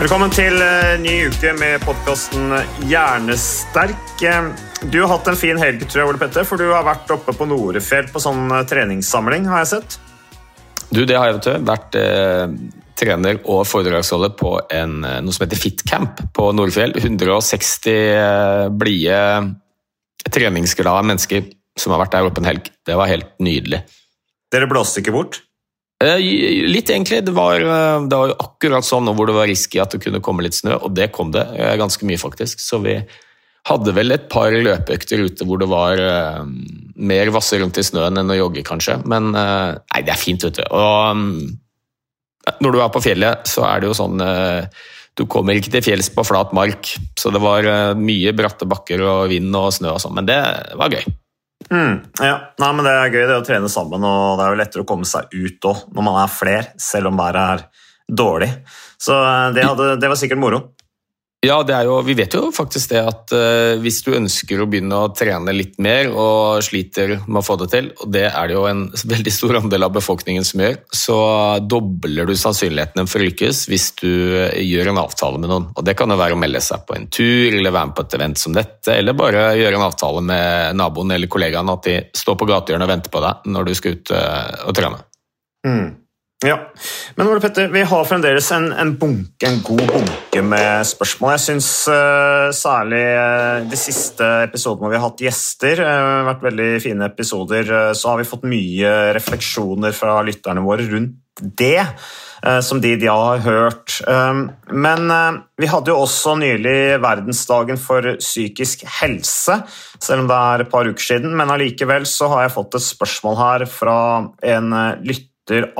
Velkommen til eh, ny uke med podkasten Hjernesterk. Eh, Du har hatt en fin helg, tror jeg, Ole Petter, for du har vært oppe på Norefjell på sånn eh, treningssamling, har jeg sett. Du, det har jeg, vet du. Vært eh, trener og foredragsholder på en, noe som heter FitCamp på Norefjell. 160 eh, blide, treningsglade mennesker som har vært der oppe en helg. Det var helt nydelig. Dere blåste ikke bort? Eh, litt, egentlig. Det var, eh, det var jo akkurat sånn hvor det var risky at det kunne komme litt snø, og det kom det. eh, Ganske mye, faktisk. Så vi hadde vel et par løpeøkter ute hvor det var mer vasse rundt i snøen enn å jogge, kanskje. Men nei, det er fint, vet du. Og når du er på fjellet, så er det jo sånn Du kommer ikke til fjells på flat mark, så det var mye bratte bakker og vind og snø og sånn, men det var gøy. Mm, ja, Nei, men Det er gøy det å trene sammen, og det er jo lettere å komme seg ut òg når man er fler, selv om været er dårlig. Så eh, det, hadde, det var sikkert moro. Ja, jo, vi vet jo faktisk det at uh, hvis du ønsker å begynne å trene litt mer og sliter med å få det til, og det er det jo en veldig stor andel av befolkningen som gjør, så dobler du sannsynligheten for å lykkes hvis du gjør en avtale med noen. Og Det kan jo være å melde seg på en tur eller være med på et event som dette, eller bare gjøre en avtale med naboen eller kollegaen at de står på gatehjørnet og venter på deg når du skal ut uh, og trene. Mm. Ja, Men Ole Petter, vi har fremdeles en, en, bunke, en god bunke med spørsmål. Jeg syns uh, særlig uh, de siste episodene hvor vi har hatt gjester, uh, vært veldig fine episoder, uh, så har vi fått mye refleksjoner fra lytterne våre rundt det. Som de, de har hørt. Men vi hadde jo også nylig verdensdagen for psykisk helse, selv om det er et par uker siden. Men allikevel så har jeg fått et spørsmål her fra en lytter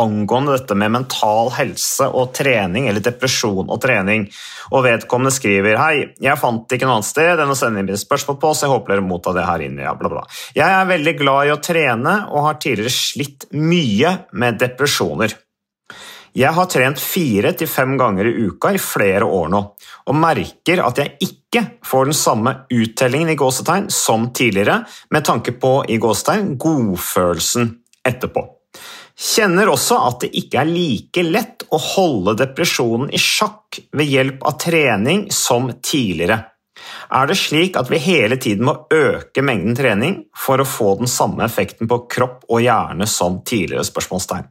angående dette med mental helse og trening, eller depresjon og trening. Og vedkommende skriver Hei, jeg fant ikke noe annet sted enn å sende inn spørsmål på, så jeg håper dere mottar det her inne. Ja, bla, bla. Jeg er veldig glad i å trene og har tidligere slitt mye med depresjoner. Jeg har trent fire til fem ganger i uka i flere år nå, og merker at jeg ikke får den samme uttellingen i gåsetegn som tidligere, med tanke på i gåsetegn godfølelsen etterpå. Kjenner også at det ikke er like lett å holde depresjonen i sjakk ved hjelp av trening som tidligere. Er det slik at vi hele tiden må øke mengden trening for å få den samme effekten på kropp og hjerne som tidligere? spørsmålstegn?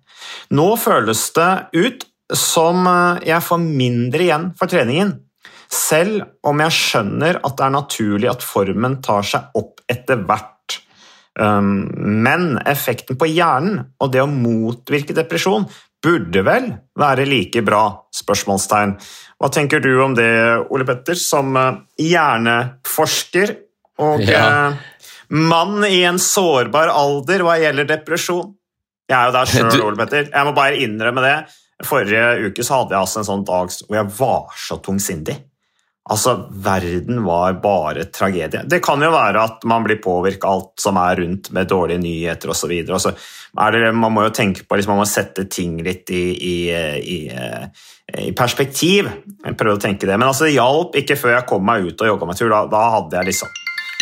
Nå føles det ut som jeg får mindre igjen for treningen, selv om jeg skjønner at det er naturlig at formen tar seg opp etter hvert. Men effekten på hjernen og det å motvirke depresjon burde vel være like bra? spørsmålstegn. Hva tenker du om det, Ole Petter, som hjerneforsker og ja. mann i en sårbar alder hva gjelder depresjon? Jeg er jo der sjøl, Ole Petter. Jeg må bare innrømme det. Forrige uke hadde jeg altså en sånn dag hvor jeg var så tungsindig. Altså, Verden var bare tragedie. Det kan jo være at man blir påvirka alt som er rundt med dårlige nyheter osv. Altså, man må jo tenke på, liksom, man må sette ting litt i, i, i, i perspektiv. Jeg prøvde å tenke det, Men altså, det hjalp ikke før jeg kom meg ut og jogga meg tur. Da, da, hadde jeg liksom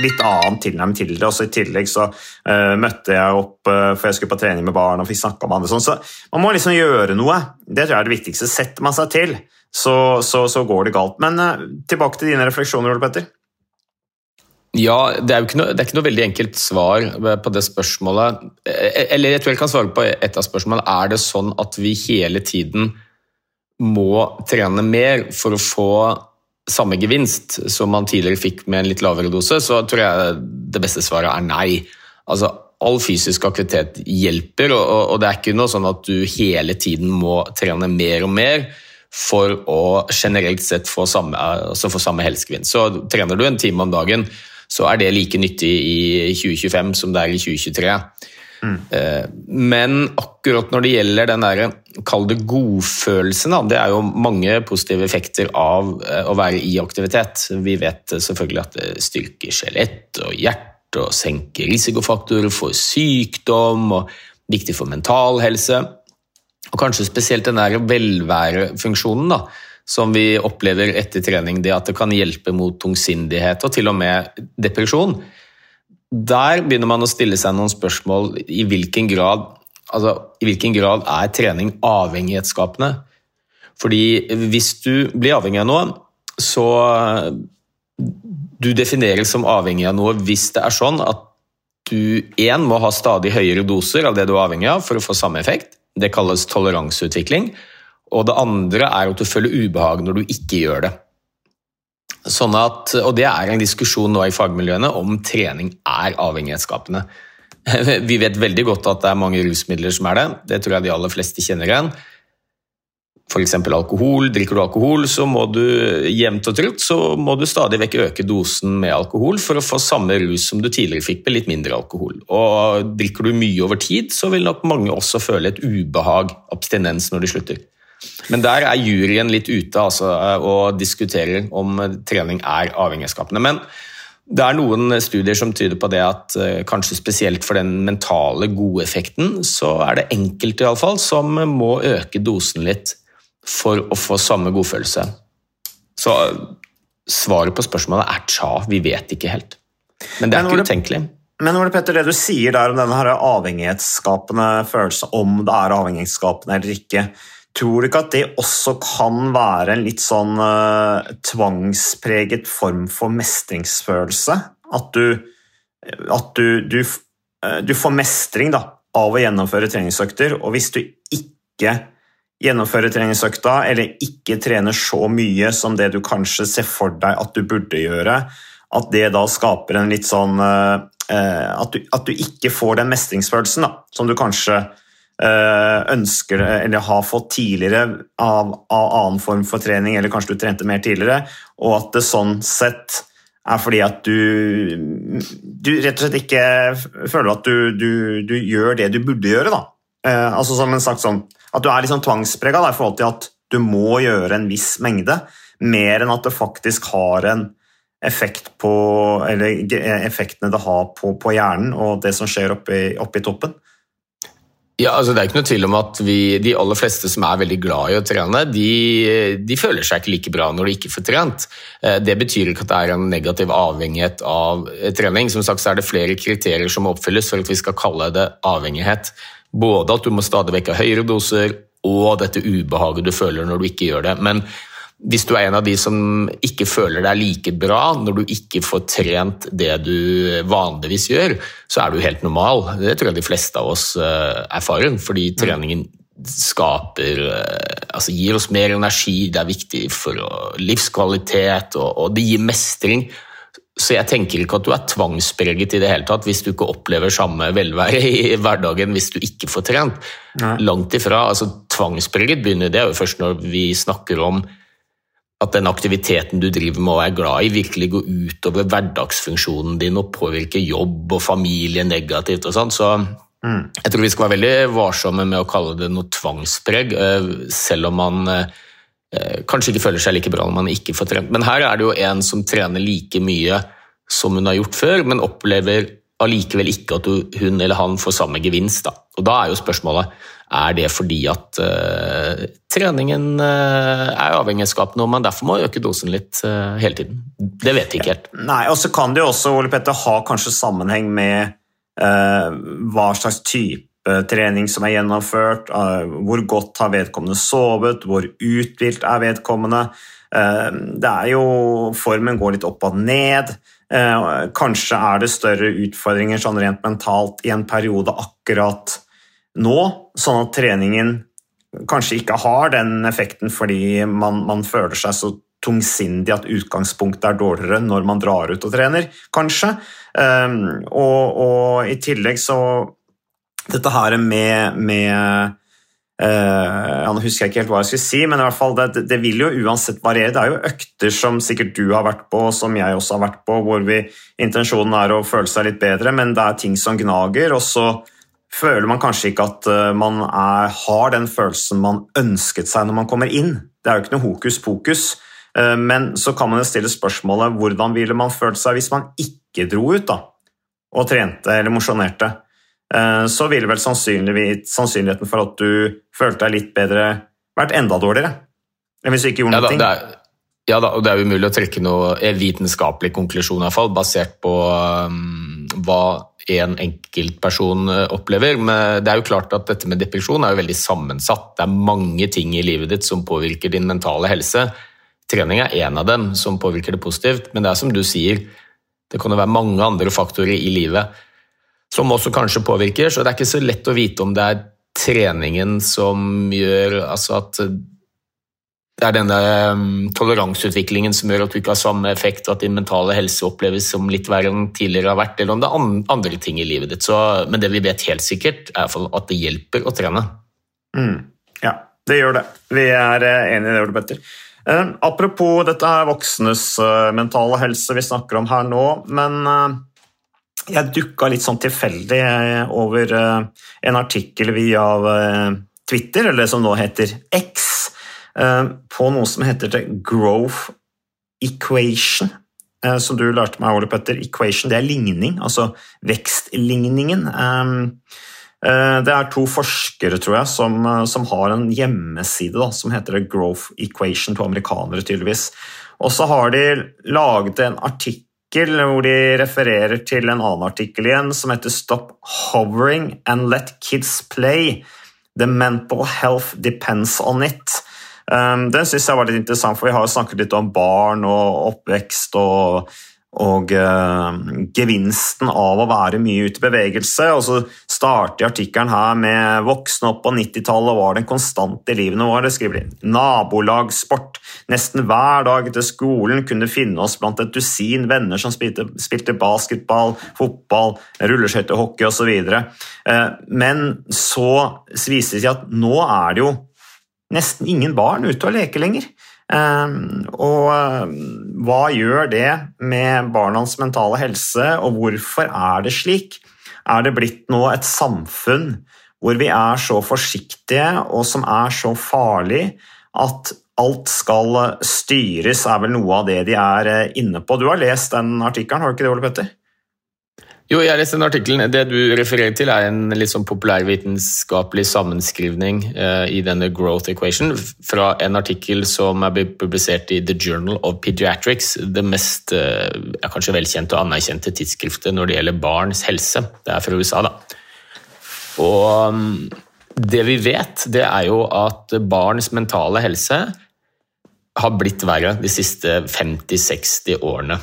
litt annen tilnærming til det. Også I tillegg så uh, møtte jeg opp uh, for jeg skulle på trening med barn og fikk snakka med andre. Sånn. Så man må liksom gjøre noe. Det tror jeg er det viktigste. Setter man seg til så, så, så, går det galt. Men uh, tilbake til dine refleksjoner, Ole Petter. Ja, det er jo ikke noe, ikke noe veldig enkelt svar på det spørsmålet. Eh, eller jeg tror jeg kan svare på et av spørsmålene. Er det sånn at vi hele tiden må trene mer for å få samme gevinst som man tidligere fikk med en litt lavere dose, så tror jeg det beste svaret er nei. Altså, all fysisk aktivitet hjelper, og, det er ikke noe sånn at du hele tiden må trene mer og mer for å generelt sett få samme, altså få samme helsegevinst. Så trener du en time om dagen, så er det like nyttig i 2025 som det er i 2023. Mm. Men akkurat når det gjelder den der, kall det godfølelsen, det er jo mange positive effekter av eh, å være i aktivitet. Vi vet selvfølgelig at det styrker skjelett og hjerte og senker risikofaktorer for sykdom, og viktig for mental helse. Og kanskje spesielt den der velværefunksjonen da, som vi opplever etter trening, det at det kan hjelpe mot tungsindighet og til og med depresjon. Der begynner man å stille seg noen spørsmål i hvilken grad, altså, i hvilken grad er trening avhengighetsskapende. Fordi hvis du blir avhengig av noe, så du defineres som avhengig av noe hvis det er sånn at du én må ha stadig høyere doser av det du er avhengig av for å få samme effekt. Det kalles toleranseutvikling. Og det andre er at du føler ubehag når du ikke gjør det. Sånn at, og det er en diskusjon nå i fagmiljøene om trening er avhengighetsskapende. Vi vet veldig godt at det er mange rusmidler som er det. Det tror jeg de aller fleste kjenner igjen. F.eks. alkohol. Drikker du alkohol, så må du jevnt og trutt så må du stadig vekk øke dosen med alkohol for å få samme rus som du tidligere fikk med litt mindre alkohol. Og Drikker du mye over tid, så vil nok mange også føle et ubehag, abstinens, når de slutter. Men der er juryen litt ute altså, og diskuterer om trening er avhengighetsskapende. Men det er noen studier som tyder på det at eh, kanskje spesielt for den mentale gode effekten, så er det enkelte i alle fall, som må øke dosen litt for å få samme godfølelse. Så eh, svaret på spørsmålet er tja, vi vet ikke helt. Men det er ikke utenkelig. Men Ole Petter, det du sier der om denne avhengighetsskapende følelsen, om det er avhengighetsskapende eller ikke, tror du ikke at det også kan være en litt sånn uh, tvangspreget form for mestringsfølelse? At du, at du, du, uh, du får mestring da, av å gjennomføre treningsøkter, og hvis du ikke gjennomfører treningsøkta eller ikke trener så mye som det du kanskje ser for deg at du burde gjøre, at det da skaper en litt sånn uh, at, at, du, ikke får den mestringsfølelsen da, som du kanskje ønsker eller har fått tidligere av, av, annen form for trening, eller kanskje du trente mer tidligere, og at det sånn sett er fordi at du, du rett og slett ikke føler at du, du, du gjør det du burde gjøre. da. Eh, altså som en sagt sånn at du er liksom tvangsprega i forhold til at du må gjøre en viss mengde, mer enn at det faktisk har en effekt på Eller effektene det har på, på hjernen og det som skjer oppe i toppen. Ja, altså Det er ikke noe tvil om at vi, de aller fleste som er veldig glad i å trene, de, de, føler seg ikke like bra når de ikke får trent. Eh, det betyr ikke at det er en negativ avhengighet av trening. Som sagt så er det flere kriterier som må oppfylles for at vi skal kalle det avhengighet. Både at du må stadig vekk ha høyere doser, og dette ubehaget du føler når du ikke gjør det. Men hvis du er en av de som ikke føler deg like bra når du ikke får trent det du vanligvis gjør, så er du helt normal. Det tror jeg de fleste av oss eh, erfarer, fordi mm. treningen skaper eh, Altså gir oss mer energi, det er viktig for livskvalitet, og det gir mestring. Så jeg tenker ikke at du er tvangspreget i det hele tatt hvis du ikke opplever samme velvære i hverdagen hvis du ikke får trent. Nei. Langt ifra. altså Tvangspreget begynner det er jo først når vi snakker om at den aktiviteten du driver med og er glad i, virkelig går utover hverdagsfunksjonen din og påvirker jobb og familie negativt og sånn. Så mm. jeg tror vi skal være veldig varsomme med å kalle det noe tvangspreg, eh, selv om man eh, kanskje ikke føler seg like bra når man ikke får trent. Men her er det jo en som trener like mye som hun har gjort før, men opplever allikevel ikke at hun eller han får samme gevinst. Da. Og da er jo spørsmålet er det fordi at uh, treningen uh, er avhengighetsskapende og man derfor må øke dosen litt uh, hele tiden. Det vet vi ikke helt. Nei, og så kan det jo også Ole Petter, ha kanskje sammenheng med hva slags type trening som er gjennomført, hvor godt har vedkommende sovet, hvor uthvilt er vedkommende. Det er jo Formen går litt opp og ned. Eh, kanskje er det større utfordringer sånn rent mentalt i en periode akkurat nå, sånn at treningen kanskje ikke har den effekten fordi man, man føler seg så tungsindig at utgangspunktet er dårligere når man drar ut og trener, kanskje. Um, og, og, i tillegg så Dette her med, med uh, Nå husker jeg ikke helt hva jeg skulle si, men i hvert fall det, det, vil jo uansett variere. Det er jo økter som sikkert du har vært på, som jeg også har vært på, hvor vi, intensjonen er å føle seg litt bedre, men det er ting som gnager. og så føler man kanskje ikke at uh, man er, har den følelsen man ønsket seg når man kommer inn. Det er jo ikke noe hokus pokus. Uh, men så kan man jo stille spørsmålet hvordan ville man følt seg hvis man ikke dro ut da, og trente eller mosjonerte. Uh, så ville vel sannsynligheten for at du følte deg litt bedre, vært enda dårligere. Enn hvis du ikke gjorde ja, noe. Da, ja da, og det er umulig å trekke noe vitenskapelig konklusjon, i hvert fall, basert på um, hva en enkeltperson eh, opplever. Men det er jo klart at dette med depresjon er jo veldig sammensatt. Det er mange ting i livet ditt som påvirker din mentale helse. Trening er en av dem som påvirker det positivt, men det er som du sier, det kan jo være mange andre faktorer i livet som også kanskje påvirker, så det er ikke så lett å vite om det er treningen som gjør altså at det er denne um, toleranseutviklingen som gjør at du ikke har samme effekt, og at din mentale helse oppleves som litt verre enn tidligere har vært, eller om det er andre ting i livet ditt. Så, men det vi vet helt sikkert, er at det hjelper å trene. Mm. Ja, det gjør det. Vi er eh, enige i det, Ole Petter. Eh, apropos dette her voksnes uh, mentale helse vi snakker om her nå, men uh, jeg dukka litt sånn tilfeldig over uh, en artikkel via Twitter, eller det som nå heter X Eh, på noe som heter the growth equation. Eh, som du lærte meg, Ole Petter. Equation det er ligning, altså vekstligningen. Eh, det er to forskere tror jeg, som, som har en hjemmeside da, som heter The Growth Equation, to amerikanere tydeligvis. Og så har de laget en artikkel hvor de refererer til en annen artikkel igjen som heter Stop hovering and let kids play. The mental health depends on it. Um, den syns jeg var litt interessant, for vi har jo snakket litt om barn og oppvekst og, og uh, gevinsten av å være mye ute i bevegelse. Og så starter artikkelen her med voksne opp på 90-tallet var den konstante konstant i livene våre. skriver de. Nabolagssport. Nesten hver dag etter skolen kunne finne oss blant et dusin venner som spilte, spilte basketball, fotball, rulleskøytehockey osv. Uh, men så viser det seg at nå er det jo nesten ingen barn ute og leker lenger. Ehm, og ehm, hva gjør det med barnas mentale helse, og hvorfor er det slik? Er det blitt nå et samfunn hvor vi er så forsiktige, og som er så farlig, at alt skal styres, er vel noe av det de er eh, inne på. Du har lest den artikkelen, har du ikke det, Ole Petter? Jo, jeg leste den artikkelen. Det du refererer til, er en litt sånn populærvitenskapelig sammenskrivning uh, i denne growth equation fra en artikkel som er publisert i The Journal of Pediatrics, det mest uh, kanskje velkjente og anerkjente tidsskriftet når det gjelder barns helse. Det er fra USA, da. Og um, det vi vet, det er jo at barns mentale helse har blitt verre de siste 50-60 årene.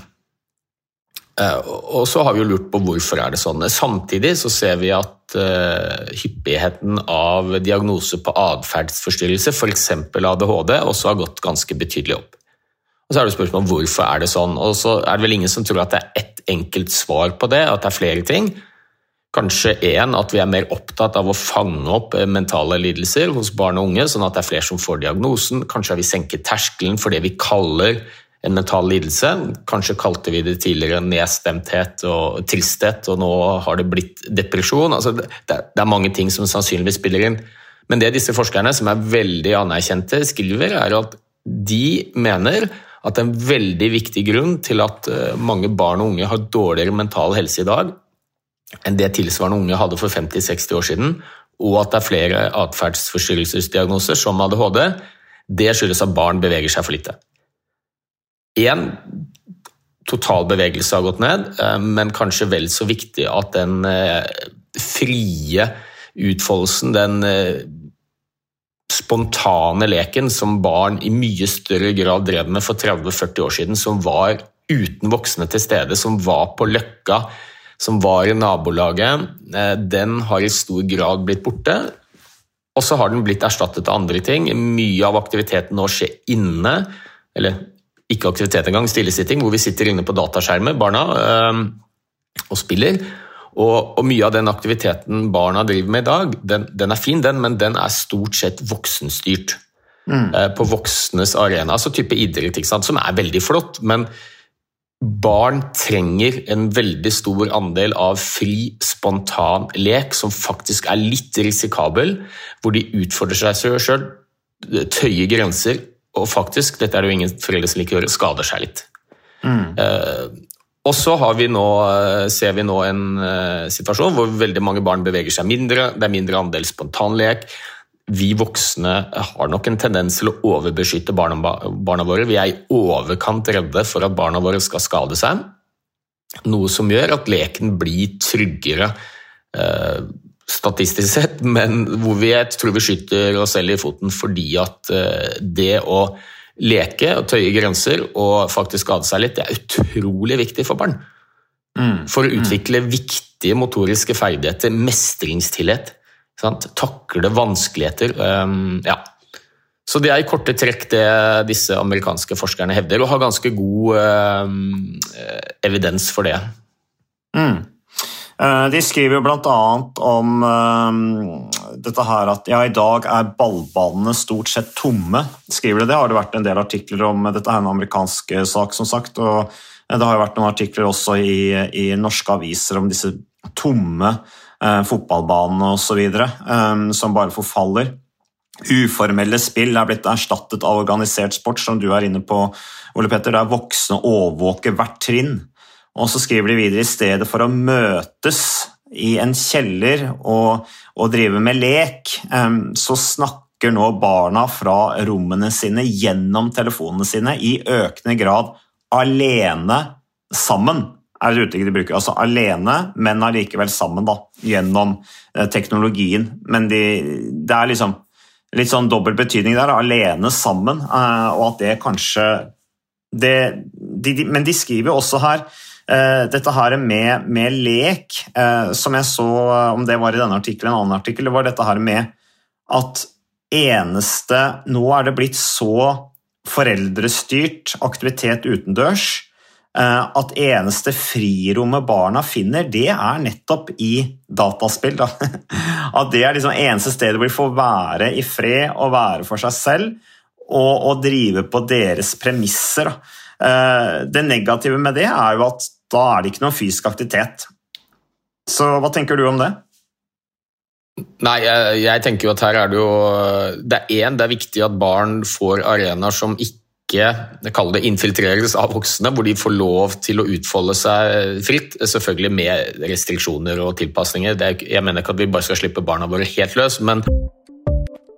Eh, og så har vi jo lurt på hvorfor er det sånn. Samtidig så ser vi at uh, hyppigheten av diagnose på atferdsforstyrrelse, f.eks. ADHD, også har gått ganske betydelig opp. Og Så er det spørsmål om hvorfor er det sånn. Og så er det vel ingen som tror at det er ett enkelt svar på det, at det er flere ting. Kanskje én at vi er mer opptatt av å fange opp eh, mentale lidelser hos barn og unge, sånn at det er flere som får diagnosen. Kanskje har vi senket terskelen for det vi kaller en mental lidelse. Kanskje kalte vi det tidligere nedstemthet og tristhet, og nå har det blitt depresjon. Altså, det, er mange ting som sannsynligvis spiller inn. Men det disse forskerne, som er veldig anerkjente, skriver, er at de mener at en veldig viktig grunn til at eh, mange barn og unge har dårligere mental helse i dag enn det tilsvarende unge hadde for 50-60 år siden, og at det er flere atferdsforstyrrelsesdiagnoser, som ADHD, det skyldes at barn beveger seg for lite. Én, total bevegelse har gått ned, eh, men kanskje vel så viktig at den eh, frie utfoldelsen, den eh, spontane leken som barn i mye større grad drev med for 30-40 år siden, som var uten voksne til stede, som var på Løkka, som var i nabolaget, den har i stor grad blitt borte. Og så har den blitt erstattet av andre ting. Mye av aktiviteten nå skjer inne. Eller ikke aktivitet engang, stillesitting, hvor vi sitter inne på dataskjermer, barna, og spiller. Og, og, mye av den aktiviteten barna driver med i dag, den, den er fin, den, men den er stort sett voksenstyrt. Mm. Eh, på voksnes arena, altså type idrett, som er veldig flott. Men barn trenger en veldig stor andel av fri, spontan lek som faktisk er litt risikabel, hvor de utfordrer seg sjøl, tøyer grenser, og faktisk, dette er det jo ingen foreldre som liker å gjøre, skader seg litt. Mm. Uh, og så vi nå, eh, ser vi nå en uh, situasjon hvor veldig mange barn beveger seg mindre, det er mindre andel spontanlek. Vi voksne har nok en tendens til å overbeskytte barna, barna våre. Vi er i overkant redde for at barna våre skal skade seg. Noe som gjør at leken blir tryggere uh, statistisk sett, men hvor vi jeg tror vi skyter oss selv i foten fordi at det å leke og tøye grenser og faktisk skade seg litt, det er utrolig viktig for barn. Mm. For å mm. utvikle mm. viktige motoriske ferdigheter, mestringstillit, Sant? Takle vanskeligheter. Um, ja. Så det er i korte trekk det disse amerikanske forskerne hevder, og har ganske god um, evidens for det. Mm. Eh, de skriver bl.a. om uh, dette her at ja, i dag er ballbanene stort sett tomme. skriver de. Det har det vært en del artikler om. Dette er en amerikansk sak, som sagt. og Det har jo vært noen artikler også i, i norske aviser om disse tomme eh, fotballbanene osv. Eh, som bare forfaller. Uformelle spill er blitt erstattet av organisert sport, som du er inne på, Ole Petter, der voksne overvåker hvert trinn. Og så skriver de videre i stedet for å møtes i en kjeller og, og drive med lek, så snakker nå barna fra rommene sine gjennom telefonene sine i økende grad alene sammen. er et uttrykk de bruker. Altså alene, men allikevel sammen, da, gjennom eh, teknologien. Men de, det er liksom litt sånn dobbel betydning der. Alene sammen, eh, og at det kanskje det, de, de, Men de skriver også her dette her med, med lek, uh, som jeg så, om det var i denne artikkelen en annen artikkel, var dette her med at eneste Nå er det blitt så foreldrestyrt aktivitet utendørs at eneste frirommet barna finner, det er nettopp i dataspill. Da. At det er liksom eneste stedet hvor de får være i fred og være for seg selv og, og drive på deres premisser. Det negative med det er jo at da er det ikke noe fysisk aktivitet. Så hva tenker du om det? Nei, jeg, jeg tenker jo at her er det jo Det er én, det er viktig at barn får arenaer som ikke kaller det infiltreres av voksne, hvor de får lov til å utfolde seg fritt. Selvfølgelig med restriksjoner og tilpasninger. Er, jeg mener ikke at vi bare skal slippe barna våre helt løs, men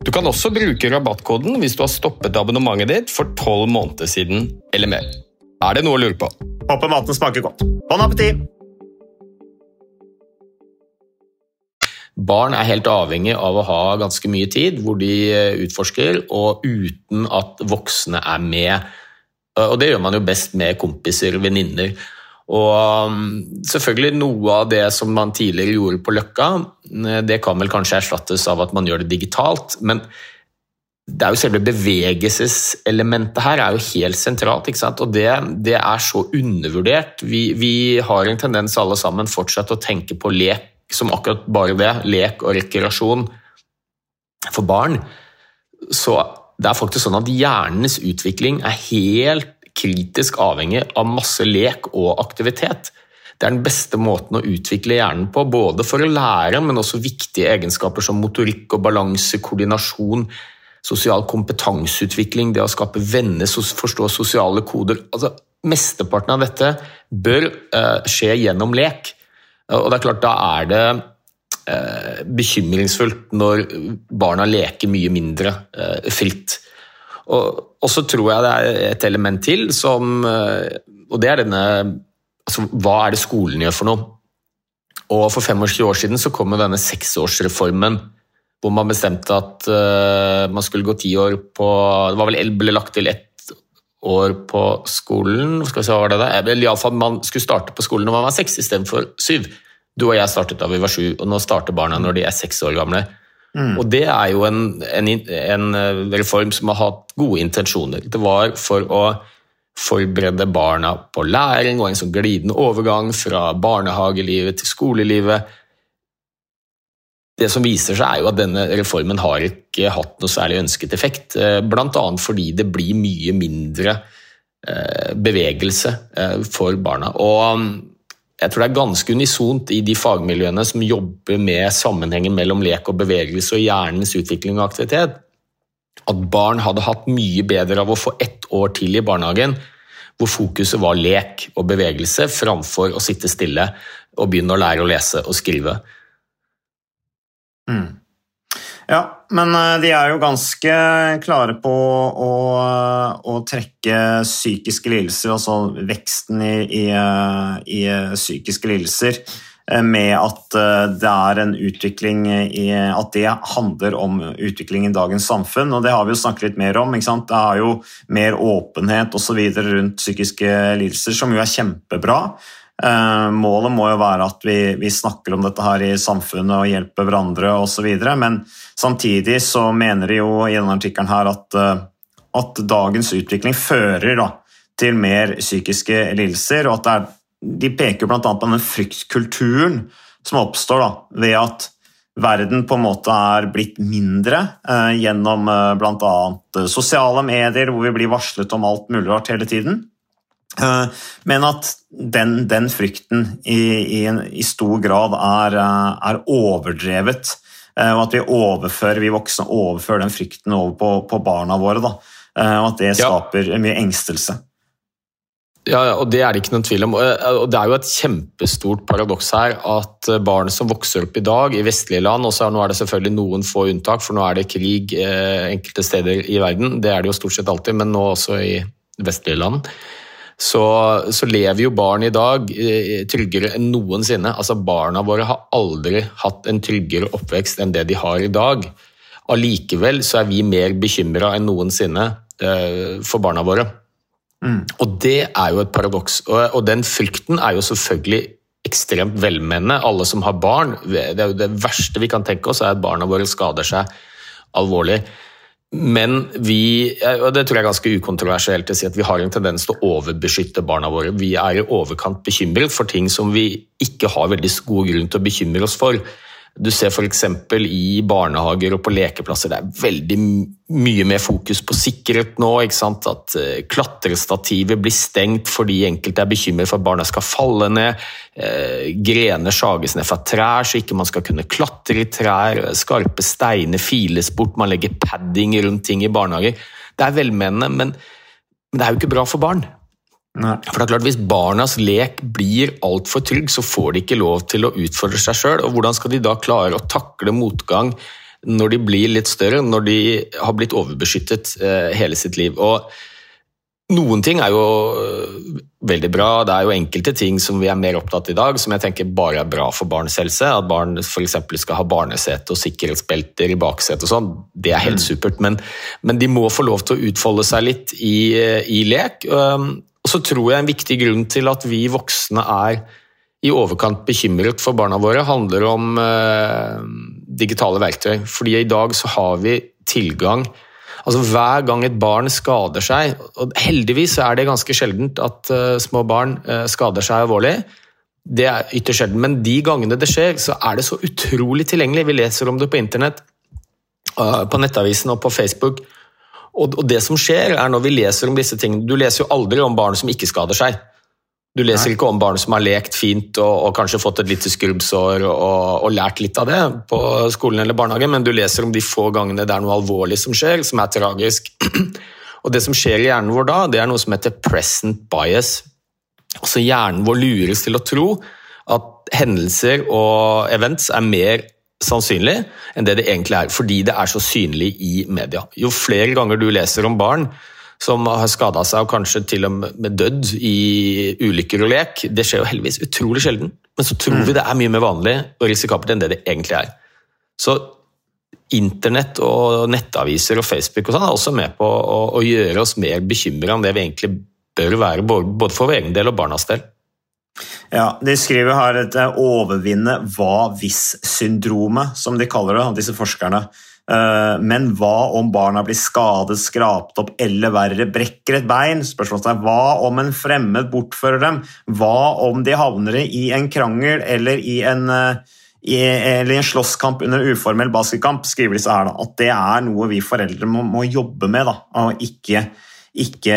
Du kan også bruke rabattkoden hvis du har stoppet abonnementet ditt for tolv måneder siden eller mer. Er det noe å lure på? Håper maten smaker godt. Bon appétit! Barn er helt avhengig av å ha ganske mye tid hvor de eh, utforsker, og uten at voksne er med. Og det gjør man jo best med kompiser og venninner. Og um, selvfølgelig Noe av det som man tidligere gjorde på Løkka, eh, det kan vel kanskje erstattes av at man gjør det digitalt. men det er jo selve bevegelseselementet her er jo helt sentralt. ikke sant? Og det, det er så undervurdert. Vi, vi, har en tendens alle sammen fortsatt å tenke på lek som akkurat bare det. Lek og rekreasjon for barn. Så det er faktisk sånn at hjernens utvikling er helt kritisk avhengig av masse lek og aktivitet. Det er den beste måten å utvikle hjernen på, både for å lære, men også viktige egenskaper som motorikk og balanse, koordinasjon, sosial kompetanseutvikling, det å skape venner, forstå sosiale koder. Altså, mesteparten av dette bør uh, skje gjennom lek. Og det er klart, da er det uh, bekymringsfullt når barna leker mye mindre uh, fritt. Og, og, så tror jeg det er et element til som Og det er denne altså, Hva er det skolen gjør for noe? Og For 25 år siden så kom jo denne seksårsreformen hvor man bestemte at uh, man skulle gå ti år på Det var vel ble lagt til ett år på skolen. Skal vi se, hva var det da? Eller iallfall man skulle starte på skolen når man var seks istedenfor syv. Du og jeg startet da vi var sju, og nå starter barna når de er seks år gamle. Mm. Og det er jo en, en, en, eh, reform som har hatt gode intensjoner. Det var for å forberede barna på læring og en sånn glidende overgang fra barnehagelivet til skolelivet det som viser seg, er jo at denne reformen har ikke hatt noe særlig ønsket effekt. Eh, Bl.a. fordi det blir mye mindre eh, bevegelse for barna. Og jeg tror det er ganske unisont i de fagmiljøene som jobber med sammenhengen mellom lek og bevegelse og hjernens utvikling og aktivitet, at barn hadde hatt mye bedre av å få ett år til i barnehagen hvor fokuset var lek og bevegelse framfor å sitte stille og begynne å lære å lese og skrive. Mm. Ja, men eh, de er jo ganske klare på å, å trekke psykiske lidelser, altså veksten i, i, i, psykiske lidelser, eh, med at eh, det er en utvikling i At det handler om utvikling i dagens samfunn, og det har vi jo snakket litt mer om. Det er jo mer åpenhet osv. rundt psykiske lidelser, som jo er kjempebra. Eh, målet må jo være at vi, vi, snakker om dette her i samfunnet og hjelper hverandre osv. Men samtidig så mener de jo i denne artikkelen her at, eh, at dagens utvikling fører da, til mer psykiske lidelser. og at er, De peker bl.a. på den fryktkulturen som oppstår da, ved at verden på en måte er blitt mindre eh, gjennom eh, bl.a. sosiale medier, hvor vi blir varslet om alt mulig rart hele tiden. Eh, men at den, den frykten i, i, i, stor grad er, eh, er overdrevet. eh, og at vi overfører, vi voksne overfører den frykten over på, på barna våre. Da. Og at det skaper mye engstelse. Ja, og det er det ikke noen tvil om. Og det er jo et kjempestort paradoks her at barn som vokser opp i dag i vestlige land, og så nå er det selvfølgelig noen få unntak, for nå er det krig enkelte steder i verden, det er det jo stort sett alltid, men nå også i vestlige land, så, så lever jo barn i dag eh, tryggere enn noensinne. Altså Barna våre har aldri hatt en tryggere oppvekst enn det de har i dag. Allikevel så er vi mer bekymra enn noensinne eh, for barna våre. Mm. Og det er jo et paradoks. Og, og, den frykten er jo selvfølgelig ekstremt velmenende. Alle som har barn, det det verste vi kan tenke oss, er at barna våre skader seg alvorlig. Men vi, og det tror jeg er ganske ukontroversielt å si, at vi har en tendens til å overbeskytte barna våre. Vi er i overkant bekymret for ting som vi ikke har veldig god grunn til å bekymre oss for. Du ser f.eks. i barnehager og på lekeplasser det er veldig mye mer fokus på sikkerhet nå. At uh, Klatrestativet blir stengt fordi enkelte er bekymret for at barna skal falle ned. Uh, grener sages ned fra trær så ikke man skal kunne klatre i trær. Skarpe steiner files bort. Man legger padding rundt ting i barnehager. Det er velmenende, men, men det er jo ikke bra for barn. Nei. For det er klart, Hvis barnas lek blir altfor trygg, så får de ikke lov til å utfordre seg sjøl. Hvordan skal de da klare å takle motgang når de blir litt større, når de har blitt overbeskyttet eh, hele sitt liv? Og Noen ting er jo eh, veldig bra. Det er jo enkelte ting som vi er mer opptatt av i dag, som jeg tenker bare er bra for barns helse. At barn f.eks. skal ha barnesete og sikkerhetsbelter i baksetet og sånn. Det er helt mm. supert. Men, men, de må få lov til å utfolde seg litt i, eh, i lek. Og så tror jeg en viktig grunn til at vi voksne er i overkant bekymret for barna våre, handler om eh, digitale verktøy. Fordi i dag så har vi tilgang Altså Hver gang et barn skader seg, og heldigvis er det ganske sjeldent at eh, små barn eh, skader seg alvorlig, det er ytterst sjelden, men de gangene det skjer, så er det så utrolig tilgjengelig. Vi leser om det på internett, uh, på Nettavisen og på Facebook. Og, og, det som skjer, er når vi leser om disse tingene Du leser jo aldri om barn som ikke skader seg. Du leser Nei. ikke om barn som har lekt fint og, og kanskje fått et lite skrubbsår og, og, lært litt av det på skolen eller barnehagen, men du leser om de få gangene det er noe alvorlig som skjer, som er tragisk. Og det som skjer i hjernen vår da, det er noe som heter present bias. Altså Hjernen vår lures til å tro at hendelser og events er mer sannsynlig enn det det egentlig er, fordi det er så synlig i media. Jo flere ganger du leser om barn som har skada seg og kanskje til og med dødd i ulykker og lek, det skjer jo heldigvis utrolig sjelden, men så tror mm. vi det er mye mer vanlig og risikabelt enn det det egentlig er. Så internett og nettaviser og Facebook og sånn er også med på å, å gjøre oss mer bekymra enn det vi egentlig bør være, både for vår egen del og barnas del. Ja, De skriver her et eh, 'overvinne hva-hvis-syndromet', som de kaller det, disse forskerne. Eh, men hva om barna blir skadet, skrapt opp eller verre, brekker et bein? Spørsmålet Hva om en fremmed bortfører dem? Hva om de havner i en krangel eller i en, eh, i, eller en slåsskamp under uformell basketkamp? skriver disse her da, At det er noe vi foreldre må, må jobbe med, da, og ikke ikke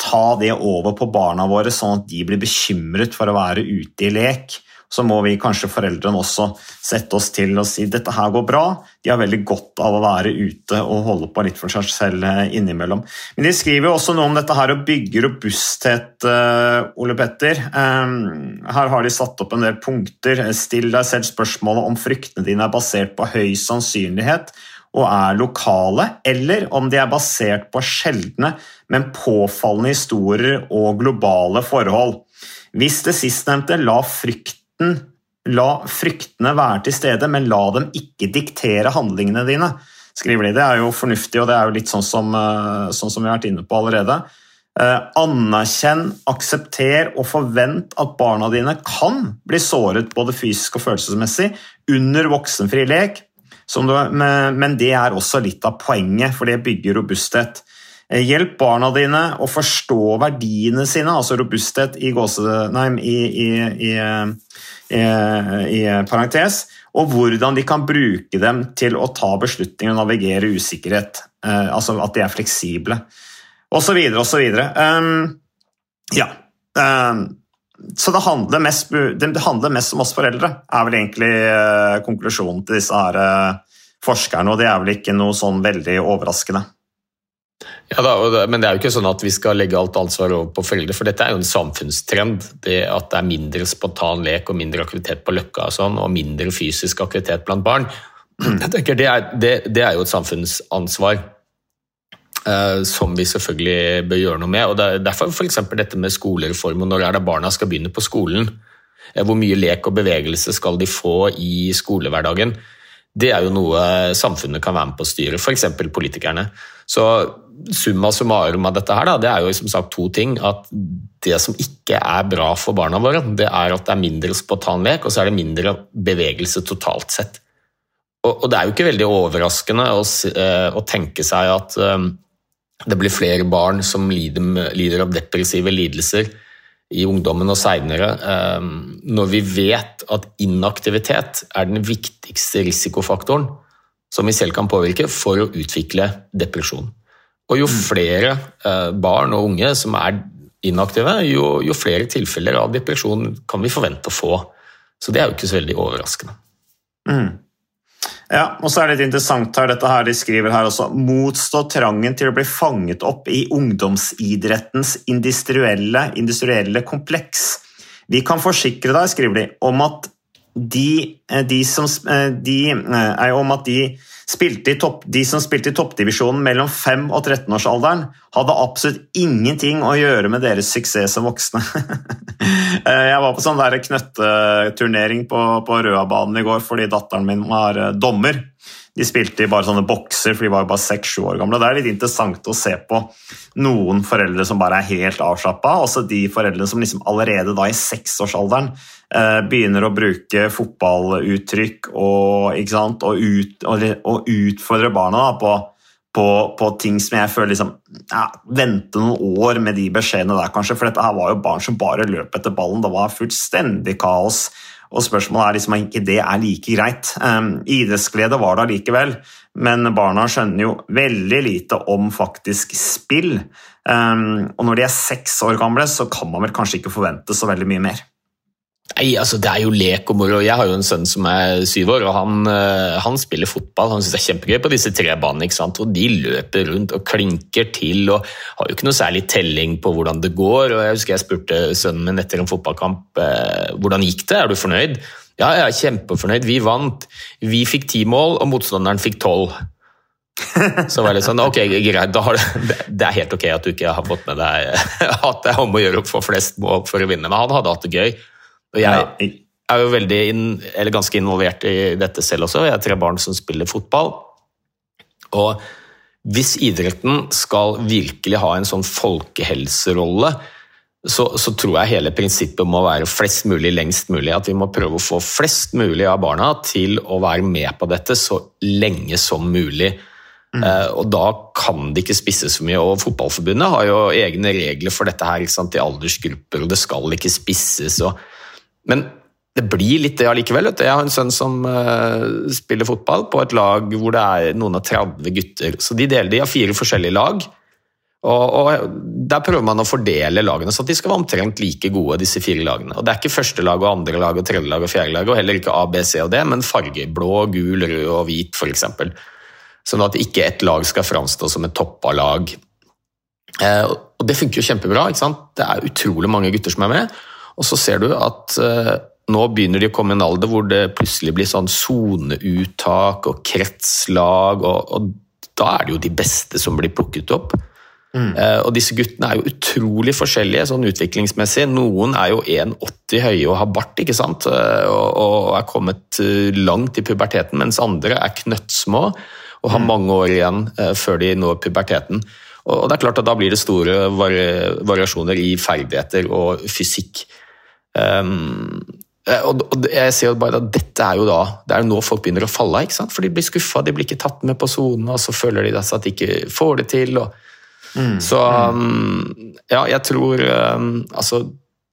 ta det over på barna våre, sånn at de blir bekymret for å være ute i lek. Så må vi kanskje foreldrene også sette oss til og si dette her går bra. De har veldig godt av å være ute og holde på litt for seg selv eh, innimellom. Men de skriver jo også noe om dette her å bygge robusthet, eh, Ole Petter. Ehm, her har de satt opp en del punkter. Still deg selv spørsmålet om fryktene dine er basert på høy sannsynlighet og er lokale, eller om de er basert på sjeldne, men påfallende historier og globale forhold. Hvis det sistnevnte, la frykten La fryktene være til stede, men la dem ikke diktere handlingene dine. skriver de. Det er jo fornuftig, og det er jo litt sånn som, eh, sånn som vi har vært inne på allerede. Eh, anerkjenn, aksepter og forvent at barna dine kan bli såret både fysisk og følelsesmessig under voksenfri lek, du, men det er også litt av poenget, for det bygger robusthet. Eh, hjelp barna dine å forstå verdiene sine, altså robusthet i, gåse, nei, i, i, i, parentes, og hvordan de kan bruke dem til å ta beslutninger og navigere usikkerhet. Eh, altså at de er fleksible, osv., osv. Um, ja. Um, så det handler, mest, det handler, mest, om oss foreldre, er vel egentlig eh, konklusjonen til disse her, eh, forskerne. Og det er vel ikke noe sånn veldig overraskende. Ja da, Men det er jo ikke sånn at vi skal legge alt ansvar over på foreldre, for dette er jo en samfunnstrend. Det at det er mindre spontan lek og mindre aktivitet på Løkka og sånn, og mindre fysisk aktivitet blant barn. Det er, det er jo et samfunnsansvar. Eh, som vi selvfølgelig bør gjøre noe med. og er Derfor f.eks. dette med skolereform og når er det barna skal begynne på skolen. Eh, hvor mye lek og bevegelse skal de få i skolehverdagen? Det er jo noe samfunnet kan være med på å styre, f.eks. politikerne. Så summa summarum av dette her, da, det er jo som sagt to ting. At det som ikke er bra for barna våre, det er at det er mindre spontanlek, og så er det mindre bevegelse totalt sett. Og, det er jo ikke veldig overraskende å, eh, tenke seg at det blir flere barn som lider, lider av depressive lidelser i ungdommen og seinere, ehm, når vi vet at inaktivitet er den viktigste risikofaktoren som vi selv kan påvirke for å utvikle depresjon. Og jo mm. flere eh, barn og unge som er inaktive, jo, jo flere tilfeller av depresjon kan vi forvente å få. Så det er jo ikke så veldig overraskende. Mm. Ja, og så er det litt interessant her, dette her de skriver her også. Motstå trangen til å bli fanget opp i ungdomsidrettens industrielle, industrielle kompleks. Vi kan forsikre deg, skriver de, om at de, eh, de som eh, de, er jo om at de topp, de som spilte i toppdivisjonen mellom 5- og 13-årsalderen, hadde absolutt ingenting å gjøre med deres suksess som voksne. Eh, jeg var på sånn knøtteturnering på, på Røabanen i går fordi datteren min var eh, dommer. De spilte i bare sånne bokser, for de var jo bare seks-sju år gamle. Det er litt interessant å se på noen foreldre som bare er helt avslappa, også de foreldrene som liksom allerede da i seksårsalderen eh, begynner å bruke fotballuttrykk og, og, ut, og, og utfordre barna da, på, på, på, ting som jeg føler liksom ja, Vente noen år med de beskjedene der, kanskje. For dette her var jo barn som bare løp etter ballen. Det var fullstendig kaos. Og spørsmålet er liksom om ikke det er like greit. Um, idrettsglede var det allikevel, men barna skjønner jo veldig lite om faktisk spill. Um, og når de er seks år gamle, så kan man vel kanskje ikke forvente så veldig mye mer. Nei, altså Det er jo lek og moro. Jeg har jo en sønn som er syv år, og han, eh, han spiller fotball. Han syns det er kjempegøy på disse tre banene. ikke sant? Og De løper rundt og klinker til og har jo ikke noe særlig telling på hvordan det går. og Jeg husker jeg spurte sønnen min etter en fotballkamp eh, hvordan gikk det, er du fornøyd? Ja, jeg er kjempefornøyd. Vi vant. Vi fikk ti mål, og motstanderen fikk tolv. Så var det sånn, ok, greit, det, det, er helt ok at du ikke har fått med deg at det er om å gjøre å få flest mål for å vinne, men han hadde hatt det gøy. Og jeg er jo veldig inn, eller ganske involvert i dette selv også. Jeg har tre barn som spiller fotball. Og hvis idretten skal virkelig ha en sånn folkehelserolle, så, så, tror jeg hele prinsippet må være flest mulig lengst mulig. At vi må prøve å få flest mulig av barna til å være med på dette så lenge som mulig. Mm. Uh, og Da kan det ikke spisses for mye. og Fotballforbundet har jo egne regler for dette her, i aldersgrupper, og det skal ikke spisses. og men det blir litt det allikevel. Jeg har en sønn som uh, spiller fotball på et lag hvor det er noen av 30 gutter. Så de deler de har fire forskjellige lag. Og, og, Der prøver man å fordele lagene så at de skal være omtrent like gode. disse fire lagene. Og Det er ikke første lag og andre lag og tredje lag og fjerde lag, og heller ikke A, B, C og D, men farger. Blå, gul, rød og hvit, f.eks. Sånn at ikke ett lag skal framstå som et toppa lag. Eh, og Det funker jo kjempebra. ikke sant? Det er utrolig mange gutter som er med. Og så ser du at uh, nå begynner de å komme i en alder hvor det plutselig blir sånn soneuttak og kretslag, og, og, da er det jo de beste som blir plukket opp. Mm. Uh, og disse guttene er jo utrolig forskjellige sånn utviklingsmessig. Noen er jo 1,80 høye og har bart, ikke sant? Uh, og, og, er kommet langt i puberteten, mens andre er knøttsmå og har mm. mange år igjen før de når puberteten. Og det er klart at Da blir det store vari variasjoner i ferdigheter og fysikk. Um, og jeg ser jo bare at Dette er jo da det er jo nå folk begynner å falle av. For de blir skuffa, de blir ikke tatt med på sonen, og så føler de at de ikke får det til. Og, mm, så um, ja, jeg tror um, altså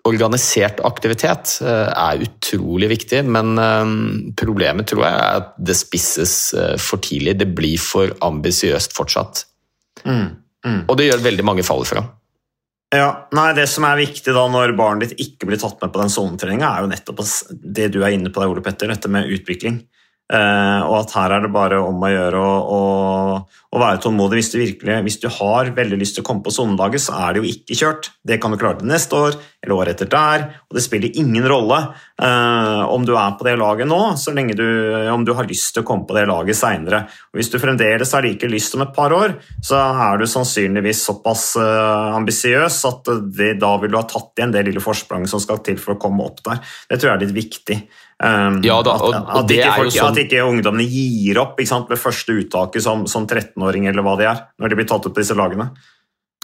Organisert aktivitet uh, er utrolig viktig, men um, problemet tror jeg er at det spisses uh, for tidlig. Det blir for ambisiøst fortsatt. Mm, mm. Og det gjør veldig mange faller fra. Ja, nei, Det som er viktig da når barnet ditt ikke blir tatt med på den sonetreninga, er jo nettopp det du er inne på der, Ole Petter, dette med utvikling. Uh, og at her er det bare om å gjøre å, å, være tålmodig. Hvis du, virkelig, hvis du har veldig lyst til å komme på sonelaget, så er det jo ikke kjørt. Det kan du klare til neste år eller året etter der. Og det spiller ingen rolle eh, om du er på det laget nå, så lenge du, om du har lyst til å komme på det laget seinere. Hvis du fremdeles har like lyst om et par år, så er du sannsynligvis såpass eh, ambisiøs at det, da vil du ha tatt igjen det lille forspranget som skal til for å komme opp der. Det tror jeg er litt viktig. Um, ja, da, og, at, at, ikke folk, sånn... at, ikke ungdommene gir opp med første uttaket som, som 13-åring eller hva de er, når de blir tatt opp på disse lagene.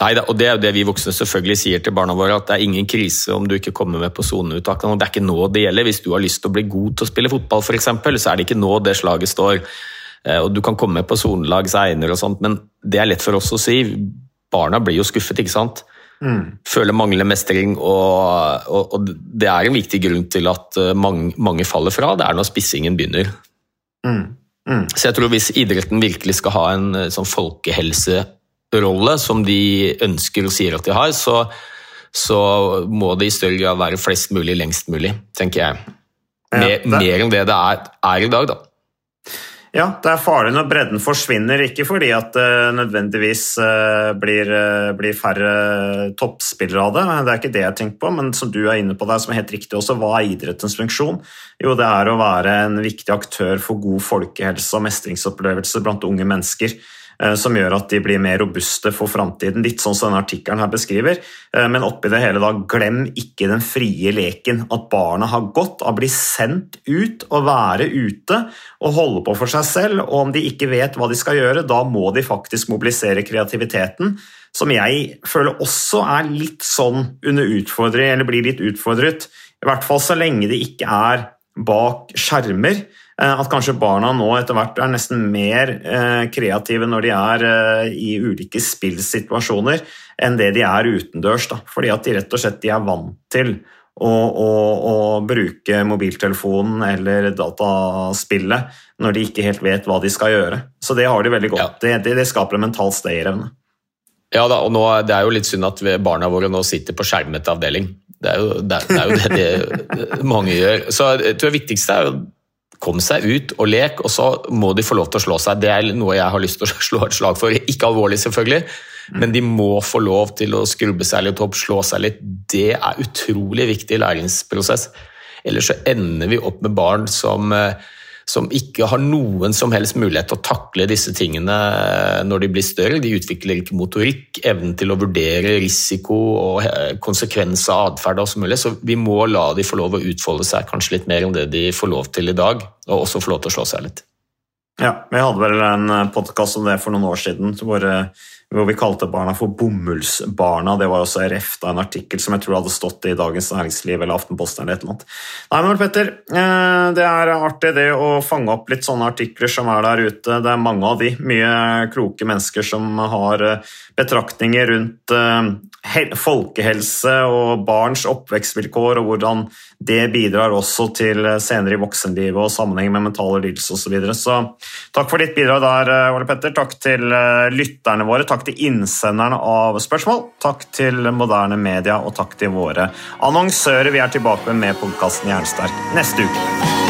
Nei, og Det er jo det vi voksne selvfølgelig sier til barna våre, at det er ingen krise om du ikke kommer med på soneuttakene. Det er ikke nå det gjelder. Hvis du har lyst til å bli god til å spille fotball, f.eks., så er det ikke nå det slaget står. Eh, og Du kan komme med på sonelag seinere, men det er lett for oss å si. Barna blir jo skuffet, ikke sant. Mm. Føler manglende mestring, og, og, og, det er en viktig grunn til at eh, mange, mange faller fra. Det er når spissingen begynner. Mm. Mm. Så jeg tror hvis idretten virkelig skal ha en eh, sånn folkehelserolle som de ønsker og sier at de har, så, så må det i større grad være flest mulig lengst mulig, tenker jeg. Mer, ja, mer enn det det er, er i dag, da. Ja, det er farlig når bredden forsvinner, ikke fordi at det nødvendigvis eh, blir, eh, blir, færre toppspillere av det, det er ikke det jeg tenker på, men som du er inne på der, som er helt riktig også, hva er idrettens funksjon? Jo, det er å være en viktig aktør for god folkehelse og mestringsopplevelse blant unge mennesker. Eh, som gjør at de blir mer robuste for framtiden. Litt sånn som denne artikkelen her beskriver. Eh, men oppi det hele, da, glem ikke den frie leken. At barna har godt av å bli sendt ut og være ute og holde på for seg selv. Og om de ikke vet hva de skal gjøre, da må de faktisk mobilisere kreativiteten. Som jeg føler også er litt sånn under utfordring, eller blir litt utfordret. I hvert fall så lenge de ikke er bak skjermer. Eh, at kanskje barna nå etter hvert er nesten mer eh, kreative når de er eh, i ulike spillsituasjoner, enn det de er utendørs. Da. Fordi at de rett og slett er vant til å, å, å, bruke mobiltelefonen eller dataspillet når de ikke helt vet hva de skal gjøre. Så det har de veldig godt. Ja. Det, det, det, skaper en mental stayerevne. Ja da, og nå, Det er jo litt synd at barna våre nå sitter på skjermet avdeling. Det er jo det, er jo det, det mange gjør. Så jeg tror det viktigste er jo Kom seg ut og lek, og så må de få lov til å slå seg. Det er noe jeg har lyst til å slå et slag for. Ikke alvorlig, selvfølgelig, men de må få lov til å skrubbe seg litt opp, slå seg litt. Det er utrolig viktig læringsprosess. Ellers så ender vi opp med barn som eh, som ikke har noen som helst mulighet til å takle disse tingene eh, når de blir større. De utvikler ikke motorikk, evnen til å vurdere risiko og konsekvenser konsekvens av atferd og så mulig. Så vi må la de få lov å utfolde seg kanskje litt mer enn det de får lov til i dag, og også få lov til å slå seg litt. Ja, vi hadde vel en podkast om det for noen år siden hvor hvor vi kalte barna for bomullsbarna. Det var også RF, da, en artikkel som jeg tror hadde stått i Dagens Næringsliv eller Aftenposten. eller et eller annet. Nei, men Petter, eh, Det er artig det å fange opp litt sånne artikler som er der ute. Det er mange av de. Mye kloke mennesker som har eh, betraktninger rundt eh, folkehelse og barns oppvekstvilkår, og hvordan det bidrar også til senere i voksenlivet og sammenheng med mentale lidelser osv. Så, videre. så takk for ditt bidrag der, Ole Petter. Takk til lytterne våre. Takk til innsenderne av spørsmål, takk til moderne media og takk til våre annonsører. Vi er tilbake med podkasten Jernsterk neste uke.